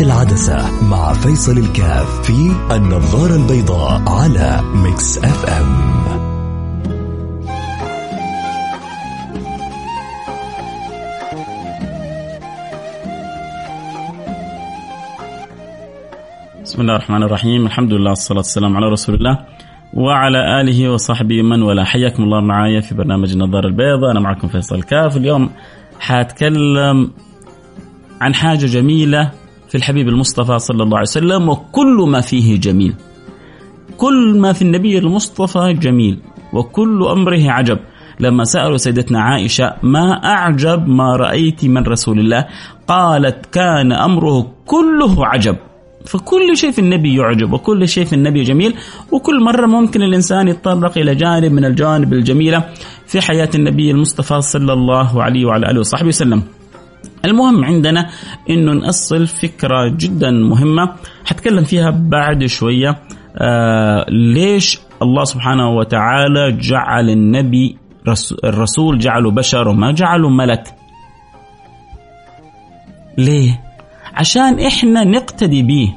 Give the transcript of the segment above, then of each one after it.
العدسة مع فيصل الكاف في النظارة البيضاء على Mix FM. بسم الله الرحمن الرحيم. الحمد لله والصلاة والسلام على رسول الله وعلى آله وصحبه من ولا حياكم الله معايا في برنامج النظارة البيضاء. أنا معكم فيصل كاف اليوم حاتكلم عن حاجة جميلة في الحبيب المصطفى صلى الله عليه وسلم وكل ما فيه جميل. كل ما في النبي المصطفى جميل وكل أمره عجب. لما سألوا سيدتنا عائشة ما أعجب ما رأيت من رسول الله؟ قالت كان أمره كله عجب. فكل شيء في النبي يعجب وكل شيء في النبي جميل. وكل مرة ممكن الإنسان يتطرق إلى جانب من الجوانب الجميلة في حياة النبي المصطفى صلى الله عليه وعلى آله وصحبه وسلم. المهم عندنا إنه نأصل فكرة جدا مهمة. حتكلم فيها بعد شوية. آه ليش الله سبحانه وتعالى جعل النبي الرسول جعله بشر وما جعله ملك؟ ليه؟ عشان إحنا نقتدي به.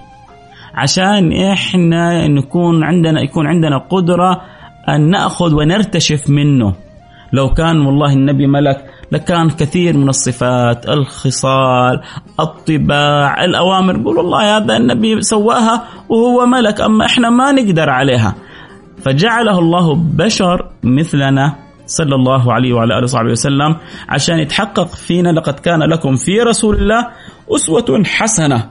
عشان إحنا نكون عندنا يكون عندنا قدرة أن نأخذ ونرتشف منه. لو كان والله النبي ملك لكان كثير من الصفات الخصال الطباع الأوامر. يقول والله هذا النبي سواها وهو ملك أما إحنا ما نقدر عليها. فجعله الله بشر مثلنا صلى الله عليه وعلى آله وصحبه وسلم عشان يتحقق فينا لقد كان لكم في رسول الله أسوة حسنة.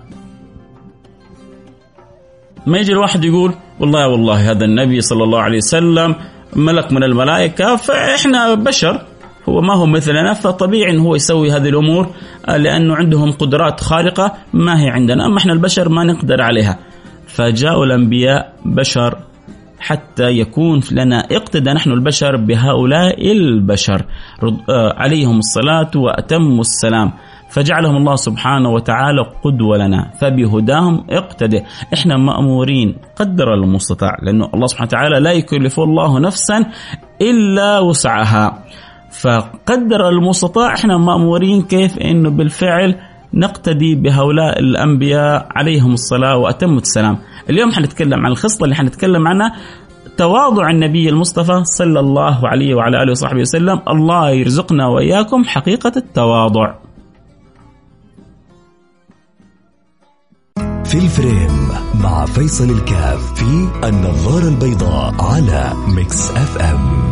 ما يجي الواحد يقول والله والله هذا النبي صلى الله عليه وسلم ملك من الملائكة فإحنا بشر. هو ما هو مثلنا فطبيعي إنه هو يسوي هذه الأمور لأنه عندهم قدرات خارقة ما هي عندنا. أما إحنا البشر ما نقدر عليها. فجاءوا الأنبياء بشر حتى يكون لنا اقتدى نحن البشر بهؤلاء البشر. عليهم الصلاة وأتم السلام. فجعلهم الله سبحانه وتعالى قدوة لنا فبهداهم اقتدى إحنا مأمورين قدر المستطاع لأنه الله سبحانه وتعالى لا يكلف الله نفسا إلا وسعها. فقدر المستطاع إحنا مأمورين كيف إنه بالفعل نقتدي بهؤلاء الأنبياء عليهم الصلاة وأتم السلام. اليوم حنتكلم عن الخصلة اللي حنتكلم عنها تواضع النبي المصطفى صلى الله عليه وعلى آله وصحبه وسلم، الله يرزقنا وإياكم حقيقة التواضع. في ال frame مع فيصل الكاف في النظارة البيضاء على Mix FM.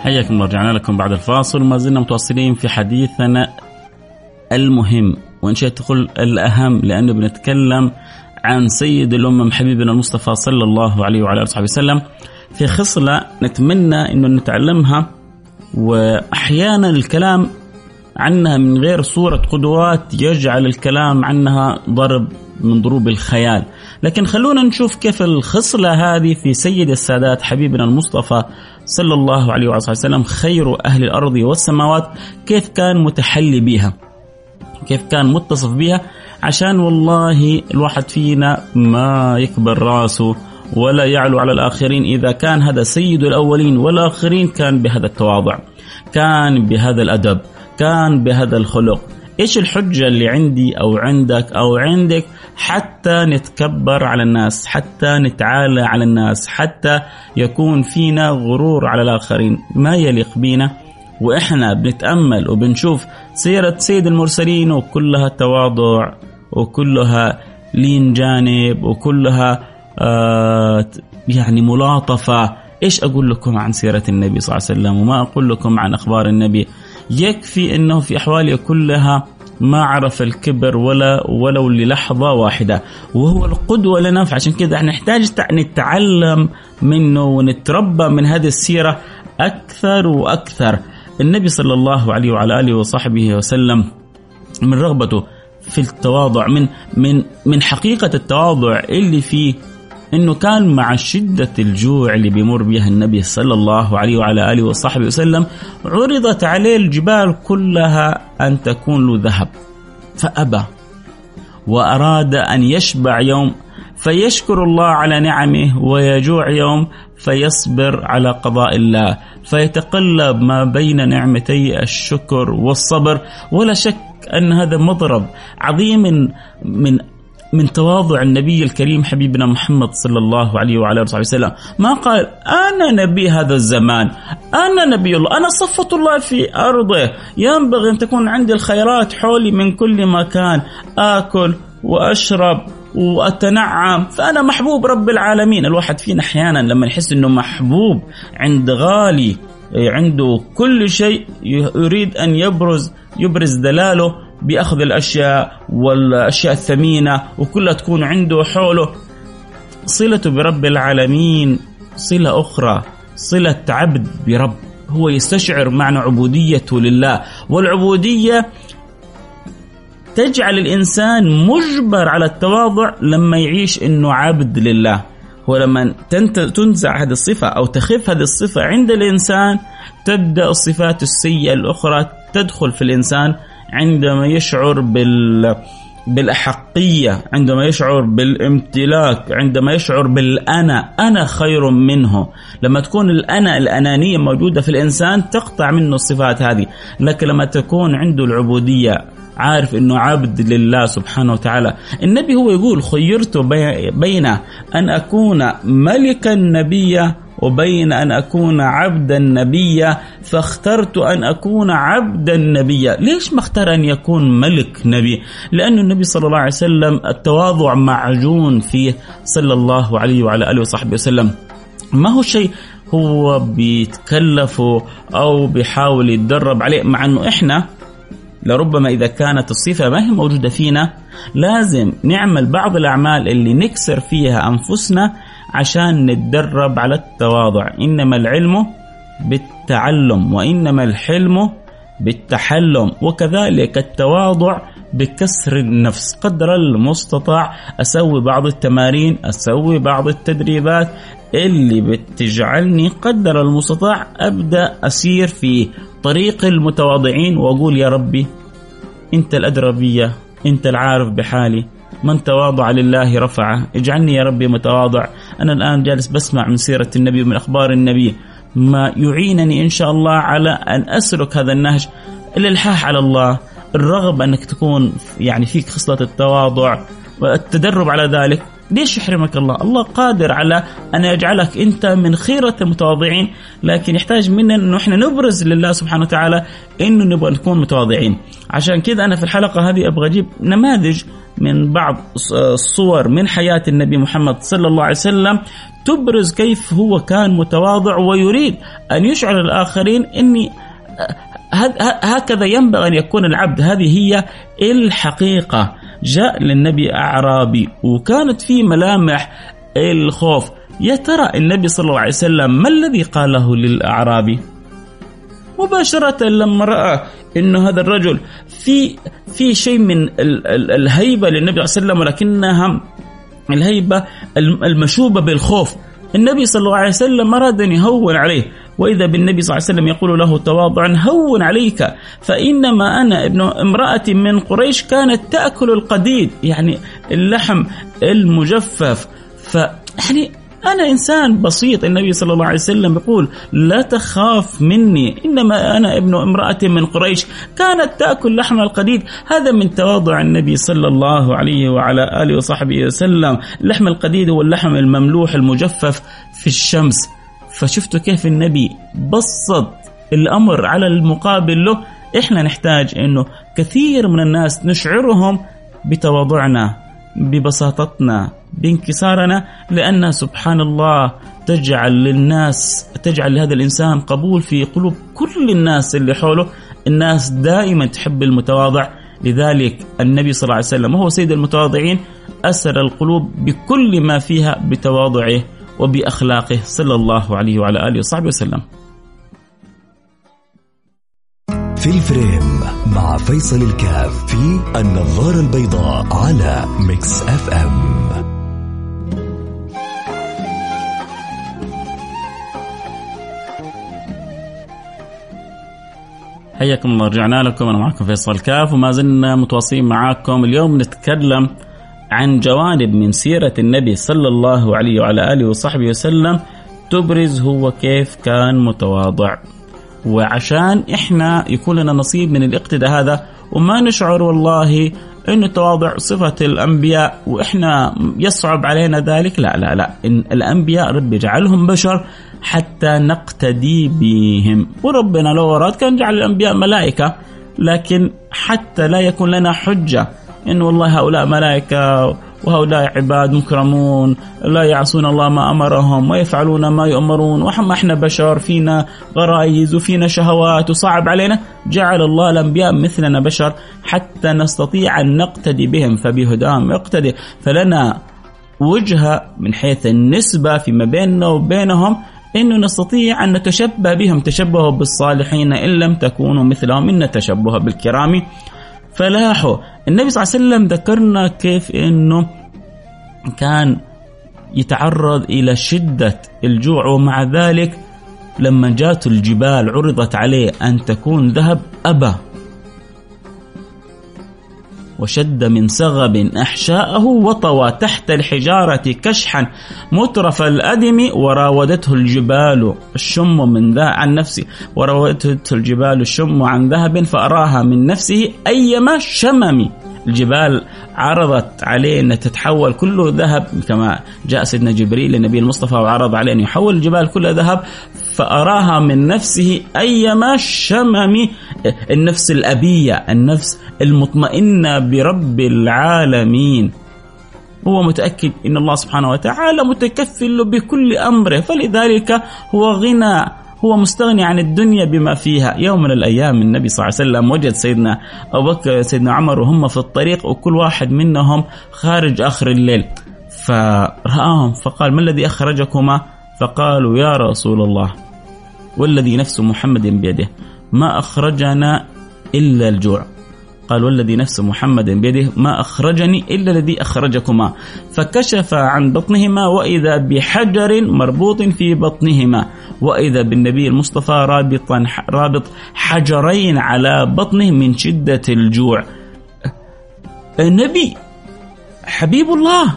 حياكم رجعنا لكم بعد الفاصل. ما زلنا متواصلين في حديثنا المهم وإن شئت تقول الأهم لأنه بنتكلم عن سيد الأمم حبيبنا المصطفى صلى الله عليه وعلى آله وصحبه وسلم. في خصلة نتمنى إنه نتعلمها وأحيانا الكلام عنها من غير صورة قدوات يجعل الكلام عنها ضرب من ضروب الخيال. لكن خلونا نشوف كيف الخصلة هذه في سيد السادات حبيبنا المصطفى صلى الله عليه وآله وسلم خير أهل الأرض والسماوات. كيف كان متحلي بها كيف كان متصف بها عشان والله الواحد فينا ما يكبر راسه ولا يعلو على الآخرين. إذا كان هذا سيد الأولين والآخرين كان بهذا التواضع كان بهذا الأدب كان بهذا الخلق. إيش الحجة اللي عندي أو عندك أو عندك حتى نتكبر على الناس حتى نتعالى على الناس حتى يكون فينا غرور على الآخرين. ما يليق بينا؟ وإحنا بنتأمل وبنشوف سيرة سيد المرسلين وكلها تواضع وكلها لين جانب وكلها آه يعني ملاطفة. إيش أقول لكم عن سيرة النبي صلى الله عليه وسلم؟ وما أقول لكم عن أخبار النبي؟ يكفي إنه في أحواله كلها ما عرف الكبر ولا ولو للحظة واحدة. وهو القدوة لنا فعشان كذا نحتاج نتعلم منه ونتربى من هذه السيرة أكثر وأكثر. النبي صلى الله عليه وعلى آله وصحبه وسلم من رغبته في التواضع من من من حقيقة التواضع اللي فيه إنه كان مع شدة الجوع اللي بيمر بها النبي صلى الله عليه وعلى آله وصحبه وسلم عرضت عليه الجبال كلها أن تكون له ذهب. فأبى وأراد أن يشبع يوم فيشكر الله على نعمه ويجوع يوم فيصبر على قضاء الله فيتقلب ما بين نعمتي الشكر والصبر. ولا شك أن هذا مضرب عظيم من من تواضع النبي الكريم حبيبنا محمد صلى الله عليه وعلى آله وسلم. ما قال؟ أنا نبي هذا الزمان. أنا نبي الله. أنا صفة الله في أرضه. ينبغي أن تكون عندي الخيرات حولي من كل مكان. آكل وأشرب وأتنعم. فأنا محبوب رب العالمين. الواحد فينا أحيانا لما يحس إنه محبوب عند غالي عنده كل شيء يريد أن يبرز يبرز دلاله. بأخذ الأشياء والأشياء الثمينة وكلها تكون عنده حوله. صلته برب العالمين صلة أخرى صلة عبد برب. هو يستشعر معنى عبوديته لله والعبودية تجعل الإنسان مجبر على التواضع لما يعيش إنه عبد لله. هو لما تنزع هذه الصفة أو تخف هذه الصفة عند الإنسان تبدأ الصفات السيئة الأخرى تدخل في الإنسان عندما يشعر بال بالأحقية عندما يشعر بالامتلاك عندما يشعر بالأنا أنا خير منه. لما تكون الأنا الأنانية موجودة في الإنسان تقطع منه الصفات هذه. لكن لما تكون عنده العبودية عارف إنه عبد لله سبحانه وتعالى النبي هو يقول خيرت بين أن أكون ملكا نبيا وبين أن أكون عبدا نبيا فاخترت أن أكون عبدا نبيا. ليش ما اختار أن يكون ملك نبي؟ لأن النبي صلى الله عليه وسلم التواضع معجون فيه صلى الله عليه وعلى آله وصحبه وسلم. ما هو شيء هو بيتكلفه أو بيحاول يتدرب عليه مع أنه إحنا لربما إذا كانت الصفة ما هي موجودة فينا لازم نعمل بعض الأعمال اللي نكسر فيها أنفسنا عشان نتدرب على التواضع. إنما العلم بالتعلم وإنما الحلم بالتحلم. وكذلك التواضع بكسر النفس. قدر المستطاع أسوي بعض التمارين أسوي بعض التدريبات اللي بتجعلني قدر المستطاع أبدأ أسير في طريق المتواضعين وأقول يا ربي أنت الأدرى بي أنت العارف بحالي من تواضع لله رفعه. اجعلني يا ربي متواضع. أنا الآن جالس بسمع من سيرة النبي ومن أخبار النبي. ما يعينني إن شاء الله على أن أسلك هذا النهج الإلحاح على الله. الرغبة أنك تكون يعني فيك خصلة التواضع والتدرب على ذلك. ليش يحرمك الله؟ الله قادر على أن يجعلك أنت من خيرة المتواضعين لكن يحتاج منا انه إحنا نبرز لله سبحانه وتعالى إنه نبغى نكون متواضعين. عشان كذا أنا في الحلقة هذه أبغى أجيب نماذج من بعض الصور من حياة النبي محمد صلى الله عليه وسلم تبرز كيف هو كان متواضع ويريد أن يشعر الآخرين إني هكذا ينبغي أن يكون العبد هذه هي الحقيقة جاء للنبي أعرابي وكانت في ملامح الخوف. يا ترى النبي صلى الله عليه وسلم ما الذي قاله للأعرابي؟ مباشرة لما رأى انه هذا الرجل في في شيء من الهيبة للنبي صلى الله عليه وسلم ولكنها الهيبة المشوبة بالخوف. النبي صلى الله عليه وسلم أراد أن يهون عليه وإذا بالنبي صلى الله عليه وسلم يقول له تواضعا هون عليك. فإنما أنا ابن امرأة من قريش كانت تأكل القديد يعني اللحم المجفف. ف يعني أنا إنسان بسيط النبي صلى الله عليه وسلم يقول لا تخاف مني. إنما أنا ابن امرأة من قريش كانت تأكل لحم القديد. هذا من تواضع النبي صلى الله عليه وعلى آله وصحبه وسلم. لحم القديد هو اللحم المملوح المجفف في الشمس. فشفتوا كيف النبي بسط الأمر على المقابل له؟ إحنا نحتاج أنه كثير من الناس نشعرهم بتواضعنا ببساطتنا بانكسارنا لأن سبحان الله تجعل للناس تجعل لهذا الإنسان قبول في قلوب كل الناس اللي حوله. الناس دائما تحب المتواضع. لذلك النبي صلى الله عليه وسلم وهو سيد المتواضعين أسر القلوب بكل ما فيها بتواضعه. وبأخلاقه صلى الله عليه وعلى آله وصحبه وسلم. في ال frame مع فيصل الكاف في النظارة البيضاء على Mix FM. حياكم الله رجعنا لكم. أنا معكم فيصل كاف وما زلنا متواصلين معاكم. اليوم نتكلم عن جوانب من سيرة النبي صلى الله عليه وعلى آله وصحبه وسلم تبرز هو كيف كان متواضع. وعشان إحنا يكون لنا نصيب من الاقتداء هذا وما نشعر والله إنه التواضع صفة الأنبياء وإحنا يصعب علينا ذلك لا لا لا. إن الأنبياء رب يجعلهم بشر حتى نقتدي بهم. وربنا لو أراد كان جعل الأنبياء ملائكة لكن حتى لا يكون لنا حجة إن والله هؤلاء ملائكة وهؤلاء عباد مكرمون لا يعصون الله ما أمرهم ويفعلون ما يؤمرون. وحما إحنا بشر فينا غرائز وفينا شهوات وصعب علينا. جعل الله الأنبياء مثلنا بشر حتى نستطيع أن نقتدي بهم فبهداهم اقتدي. فلنا وجهه من حيث النسبة فيما بيننا وبينهم إنه نستطيع أن نتشبه بهم. تشبهوا بالصالحين إن لم تكونوا مثلهم. إن التشبه بالكرام فلاحوا. النبي صلى الله عليه وسلم ذكرنا كيف إنه كان يتعرض إلى شدة الجوع ومع ذلك لما جات الجبال عرضت عليه أن تكون ذهب أبى. وشد من سغب أحشاءه وطوى تحت الحجارة كشحا مترف الأدم وراودته الجبال الشم من ذا عن نفسه. وراودته الجبال الشم عن ذهب فأراها من نفسه أيما شمم. الجبال عرضت عليه أن تتحول كله ذهب كما جاء سيدنا جبريل للنبي المصطفى وعرض عليه أن يحول الجبال كلها ذهب فأراها من نفسه أيما شمم النفس الأبية النفس المطمئنة برب العالمين. هو متأكد أن الله سبحانه وتعالى متكفل بكل أمره فلذلك هو غنى هو مستغني عن الدنيا بما فيها. يوم من الأيام النبي صلى الله عليه وسلم وجد سيدنا أبو بكر سيدنا عمر وهم في الطريق وكل واحد منهم خارج آخر الليل. فرآهم فقال ما الذي أخرجكما؟ فقالوا يا رسول الله. والذي نفس محمد بيده ما أخرجنا إلا الجوع. قال والذي نفس محمد بيده ما أخرجني إلا الذي أخرجكما. فكشف عن بطنهما وإذا بحجر مربوط في بطنهما وإذا بالنبي المصطفى رابطا رابط حجرين على بطنه من شدة الجوع. النبي حبيب الله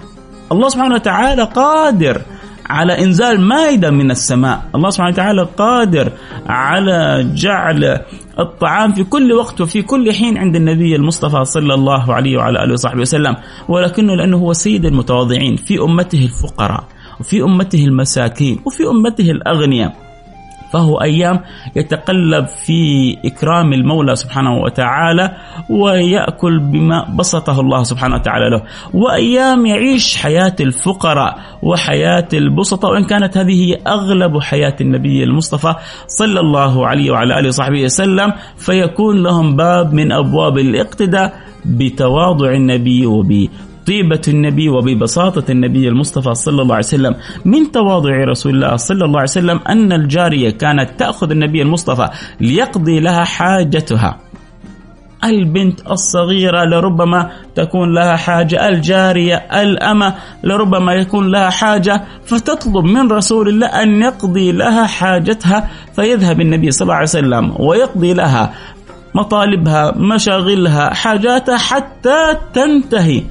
الله سبحانه وتعالى قادر على إنزال مائدة من السماء، الله سبحانه وتعالى قادر على جعل الطعام في كل وقت وفي كل حين عند النبي المصطفى صلى الله عليه وعلى آله وصحبه وسلم، ولكنه لأنه هو سيد المتواضعين في أمته الفقراء، وفي أمته المساكين، وفي أمته الأغنياء. فهو أيام يتقلب في إكرام المولى سبحانه وتعالى ويأكل بما بسطه الله سبحانه وتعالى له. وأيام يعيش حياة الفقراء وحياة البسطة وإن كانت هذه هي أغلب حياة النبي المصطفى صلى الله عليه وعلى آله وصحبه وسلم فيكون لهم باب من أبواب الاقتداء بتواضع النبي وب طيبة النبي وببساطة النبي المصطفى صلى الله عليه وسلم. من تواضع رسول الله صلى الله عليه وسلم أن الجارية كانت تأخذ النبي المصطفى ليقضي لها حاجتها. البنت الصغيرة لربما تكون لها حاجة الجارية الأمة لربما يكون لها حاجة. فتطلب من رسول الله أن يقضي لها حاجتها فيذهب النبي صلى الله عليه وسلم ويقضي لها مطالبها مشاغلها حاجاتها حتى تنتهي.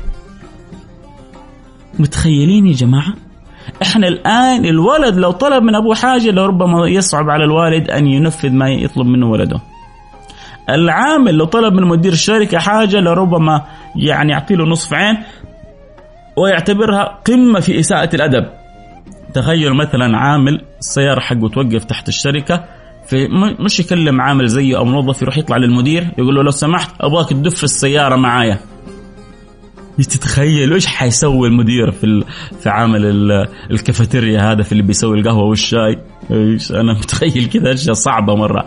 متخيلين يا جماعة؟ إحنا الآن الولد لو طلب من ابوه حاجة لربما يصعب على الوالد أن ينفذ ما يطلب منه ولده. العامل لو طلب من مدير الشركة حاجة لربما يعني يعطي له نصف عين ويعتبرها قمة في إساءة الأدب. تخيل مثلا عامل السيارة حقه توقف تحت الشركة في مش يكلم عامل زيه أو موظف يروح يطلع للمدير يقول له لو سمحت أبغاك تدف السيارة معايا تتخيل إيش حيسوي المدير في في عامل الكافيتيريا هذا في اللي بيسوي القهوة والشاي؟ أنا متخيل كذا أشياء صعبة مرة.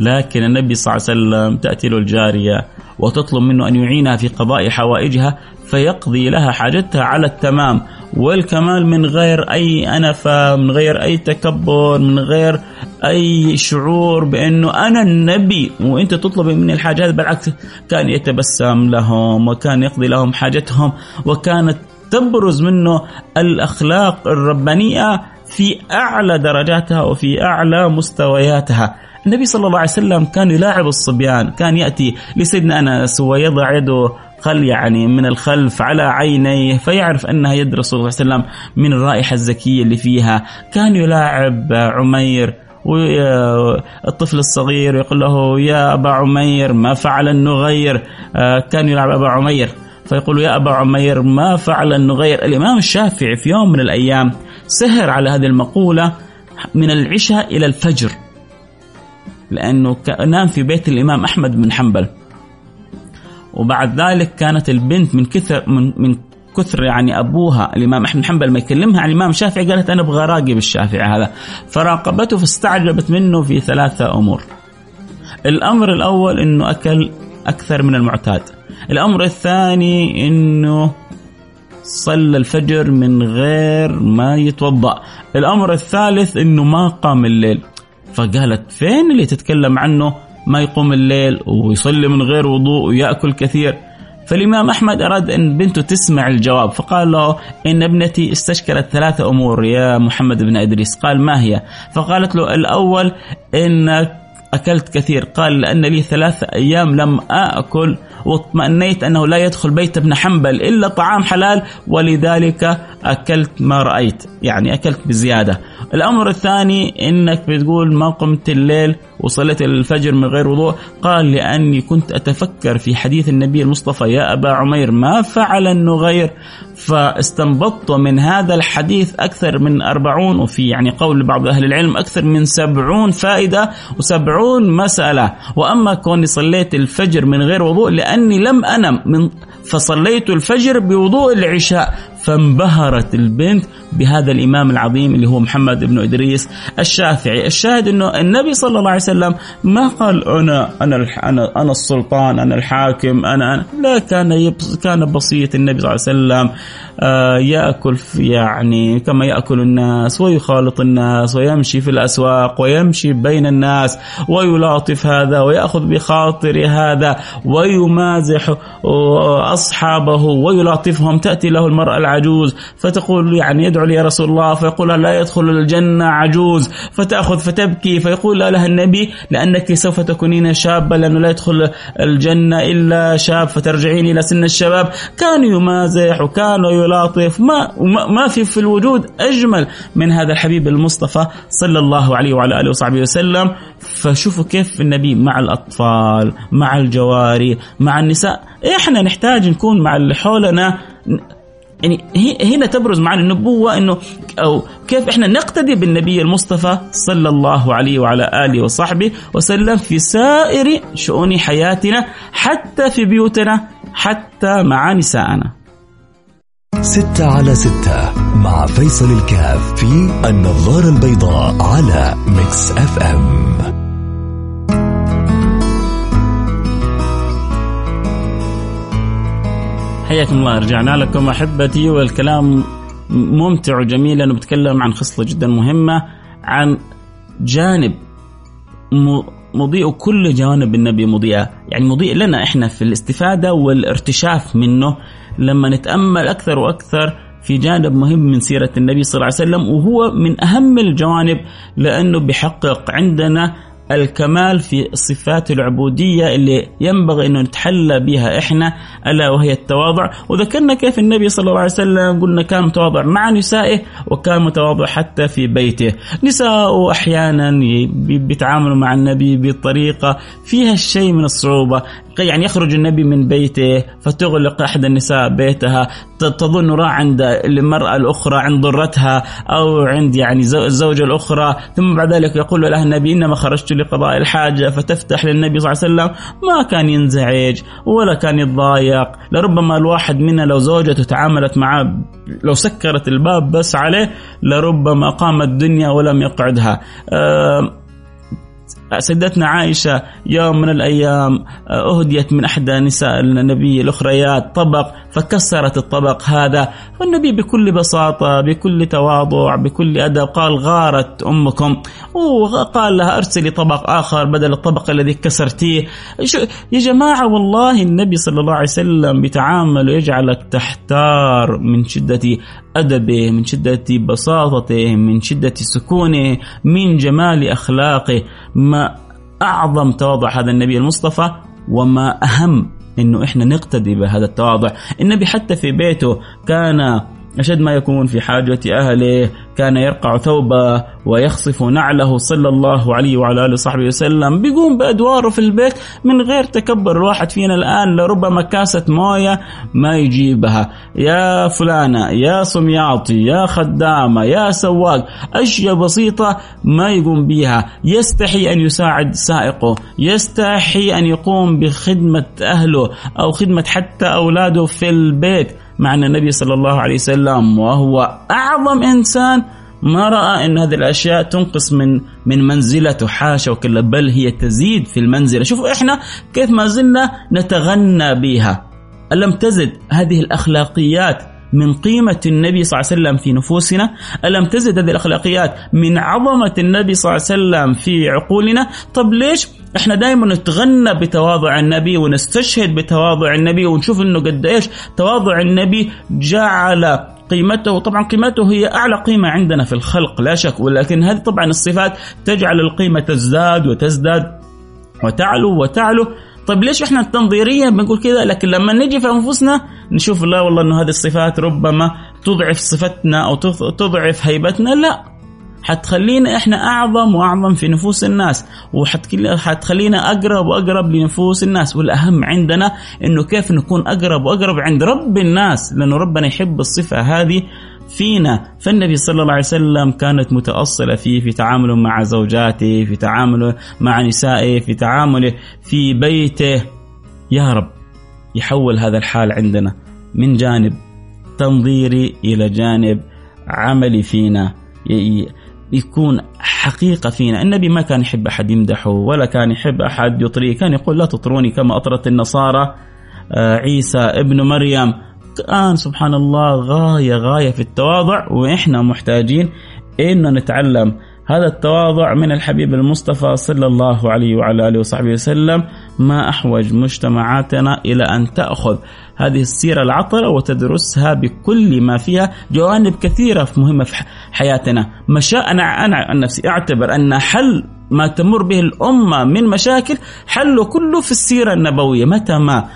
لكن النبي صلى الله عليه وسلم تأتي له الجارية وتطلب منه أن يعينها في قضاء حوائجها فيقضي لها حاجتها على التمام. والكمال من غير أي أنفة من غير أي تكبر من غير أي شعور بأنه أنا النبي وأنت تطلب مني الحاجات بالعكس كان يتبسم لهم وكان يقضي لهم حاجتهم وكانت تبرز منه الأخلاق الربانية في أعلى درجاتها وفي أعلى مستوياتها. النبي صلى الله عليه وسلم كان يلاعب الصبيان كان يأتي لسيدنا أنس ويضع يده الخل يعني من الخلف على عينيه فيعرف أنها يد رسول الله صلى الله عليه وسلم من الرائحة الزكية اللي فيها. كان يلاعب عمير والطفل الصغير يقول له يا أبا عمير ما فعل النغير. آه، كان يلعب أبا عمير. فيقول يا أبا عمير ما فعل النغير. الإمام الشافعي في يوم من الأيام سهر على هذه المقولة من العشاء إلى الفجر لأنه نام في بيت الإمام أحمد بن حنبل. وبعد ذلك كانت البنت من كثر من, من كثر يعني أبوها الإمام أحمد حنبل ما يكلمها عن الإمام الشافعي قالت أنا أبغى اراقب الشافعي هذا فراقبته فاستعجبت منه في ثلاثة أمور. الأمر الأول إنه أكل أكثر من المعتاد. الأمر الثاني إنه صلى الفجر من غير ما يتوضأ. الأمر الثالث إنه ما قام الليل. فقالت فين اللي تتكلم عنه ما يقوم الليل ويصلي من غير وضوء ويأكل كثير فالإمام أحمد أراد أن بنته تسمع الجواب فقال له إن ابنتي استشكلت ثلاثة أمور يا محمد بن إدريس قال ما هي؟ فقالت له الأول إنك أكلت كثير قال لأن لي ثلاثة أيام لم آكل واطمأنيت أنه لا يدخل بيت ابن حنبل إلا طعام حلال ولذلك أكلت ما رأيت يعني أكلت بزيادة. الأمر الثاني أنك بتقول ما قمت الليل وصليت الفجر من غير وضوء. قال لأني كنت أتفكر في حديث النبي المصطفى يا أبا عمير ما فعل النغير؟ فاستنبطت من هذا الحديث أكثر من أربعون وفي يعني قول بعض أهل العلم أكثر من سبعون فائدة وسبعون مسألة. وأما كوني صليت الفجر من غير وضوء لأني لم أنم من فصليت الفجر بوضوء العشاء. فانبهرت البنت بهذا الإمام العظيم اللي هو محمد بن إدريس الشافعي، الشاهد إنه النبي صلى الله عليه وسلم ما قال أنا أنا أنا أنا السلطان أنا الحاكم أنا, أنا. لا كان كان بسيط النبي صلى الله عليه وسلم آه، يأكل يعني كما يأكل الناس ويخالط الناس ويمشي في الأسواق ويمشي بين الناس ويلاطف هذا ويأخذ بخاطر هذا ويمازح أصحابه ويلاطفهم. تأتي له العجوز فتقول يعني يدعو لي يا رسول الله فيقول لا يدخل الجنة عجوز فتأخذ فتبكي فيقول لها النبي لأنك سوف تكونين شابة لأنه لا يدخل الجنة إلا شاب فترجعين إلى سن الشباب. كان يمازح وكان يلاطف ما ما في في الوجود أجمل من هذا الحبيب المصطفى صلى الله عليه وعلى آله وصحبه وسلم. فشوفوا كيف النبي مع الأطفال مع الجواري مع النساء. إحنا نحتاج نكون مع اللي حولنا يعني هنا تبرز معنا النبوة أنه أو كيف إحنا نقتدي بالنبي المصطفى صلى الله عليه وعلى آله وصحبه وسلم في سائر شؤون حياتنا حتى في بيوتنا حتى مع نسائنا. ستة على ستة مع فيصل الكاف في النظارة البيضاء على Mix FM حياكم الله رجعنا لكم أحبتي والكلام ممتع وجميل لأنه بتكلم عن خصلة جدا مهمة عن جانب مضيء كل جوانب النبي مضيئة، يعني مضيء لنا إحنا في الاستفادة والارتشاف منه. لما نتأمل أكثر وأكثر في جانب مهم من سيرة النبي صلى الله عليه وسلم وهو من أهم الجوانب لأنه بيحقق عندنا الكمال في الصفات العبودية اللي ينبغي أنه نتحلى بها إحنا ألا وهي التواضع. وذكرنا كيف النبي صلى الله عليه وسلم قلنا كان متواضع مع نسائه وكان متواضع حتى في بيته. نساء أحيانا بيتعاملوا مع النبي بطريقة فيها الشيء من الصعوبة. يعني يخرج النبي من بيته فتغلق أحد النساء بيتها تظن راح عند المرأة الأخرى عند ضرتها أو عند يعني الزوجة الأخرى. ثم بعد ذلك يقول لها النبي إنما خرجت لقضاء الحاجة فتفتح للنبي صلى الله عليه وسلم ما كان ينزعج ولا كان يتضايق. لربما الواحد منا لو زوجته تعاملت معه لو سكرت الباب بس عليه لربما قام الدنيا ولم يقعدها. أه سيدتنا عائشة يوم من الأيام آه، أهديت من أحدى نساء النبي الأخريات طبق فكسرت الطبق هذا. والنبي بكل بساطة بكل تواضع بكل أدب قال غارت أمكم. وقال لها أرسلي طبق آخر بدل الطبق الذي كسرتيه. يا جماعة والله النبي صلى الله عليه وسلم بيتعامل ويجعلك تحتار من شدة أدبه من شدة بساطته من شدة سكونه من جمال أخلاقه. ما أعظم تواضع هذا النبي المصطفى وما أهم إنه إحنا نقتدي بهذا التواضع. النبي حتى في بيته كان أشد ما يكون في حاجة أهله كان يرقع ثوبه ويخصف نعله صلى الله عليه وعلى آله وصحبه وسلم. بيقوم بأدواره في البيت من غير تكبر الواحد فينا الآن لربما كاسة موية ما يجيبها. يا فلانة يا سمياطي يا خدامة يا سواق أشياء بسيطة ما يقوم بها يستحي أن يساعد سائقه يستحي أن يقوم بخدمة أهله أو خدمة حتى أولاده في البيت. مع أن النبي صلى الله عليه وسلم وهو أعظم إنسان ما رأى أن هذه الأشياء تنقص من من منزلته حاشا وكلا بل هي تزيد في المنزلة. شوفوا إحنا كيف ما زلنا نتغنى بها. ألم تزد هذه الأخلاقيات من قيمة النبي صلى الله عليه وسلم في نفوسنا؟ ألم تزد هذه الأخلاقيات من عظمة النبي صلى الله عليه وسلم في عقولنا؟ طب ليش إحنا دائما نتغنى بتواضع النبي ونستشهد بتواضع النبي ونشوف إنه قد إيش تواضع النبي جعل قيمته طبعا قيمته هي أعلى قيمة عندنا في الخلق لا شك ولكن هذه طبعا الصفات تجعل القيمة تزداد وتزداد وتعلو وتعلو. طيب ليش إحنا تنظيريا بنقول كذا؟ لكن لما نجي في أنفسنا نشوف لا والله إنه هذه الصفات ربما تضعف صفتنا أو تضعف هيبتنا لا. حتخلينا إحنا أعظم وأعظم في نفوس الناس وحتخلينا أقرب وأقرب لنفوس الناس. والأهم عندنا إنه كيف نكون أقرب وأقرب عند رب الناس لأنه ربنا يحب الصفة هذه فينا. فالنبي صلى الله عليه وسلم كانت متأصلة فيه في تعامله مع زوجاته في تعامله مع نسائه في تعامله في بيته. يا رب يحول هذا الحال عندنا من جانب تنظيري إلى جانب عملي فينا. يكون حقيقة فينا. النبي ما كان يحب أحد يمدحه ولا كان يحب أحد يطريه. كان يقول لا تطروني كما أطرت النصارى آه، عيسى ابن مريم. الآن سبحان الله غاية غاية في التواضع وإحنا محتاجين إن نتعلم هذا التواضع من الحبيب المصطفى صلى الله عليه وعلى آله وصحبه وسلم. ما أحوج مجتمعاتنا إلى أن تأخذ هذه السيرة العطرة وتدرسها بكل ما فيها جوانب كثيرة مهمة في حياتنا. مشا أنا أنا عن نفسي أعتبر أن حل ما تمر به الأمة من مشاكل حله كله في السيرة النبوية. متى ما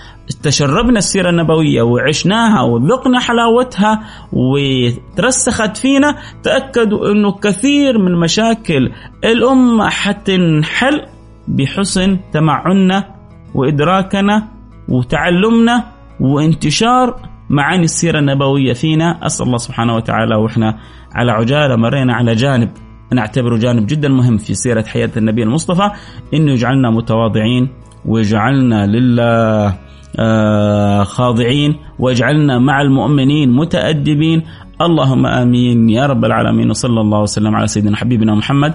تشربنا السيرة النبوية وعشناها وذقنا حلاوتها وترسخت فينا تأكدوا أنه كثير من مشاكل الأمة حتنحل بحسن تمعننا وإدراكنا وتعلمنا وانتشار معاني السيرة النبوية فينا. أسأل الله سبحانه وتعالى وإحنا على عجالة مرينا على جانب نعتبره جانب جدا مهم في سيرة حياة النبي المصطفى إنه يجعلنا متواضعين ويجعلنا لله آه، خاضعين واجعلنا مع المؤمنين متأدبين. اللهم آمين يا رب العالمين وصلى الله وسلم على سيدنا حبيبنا محمد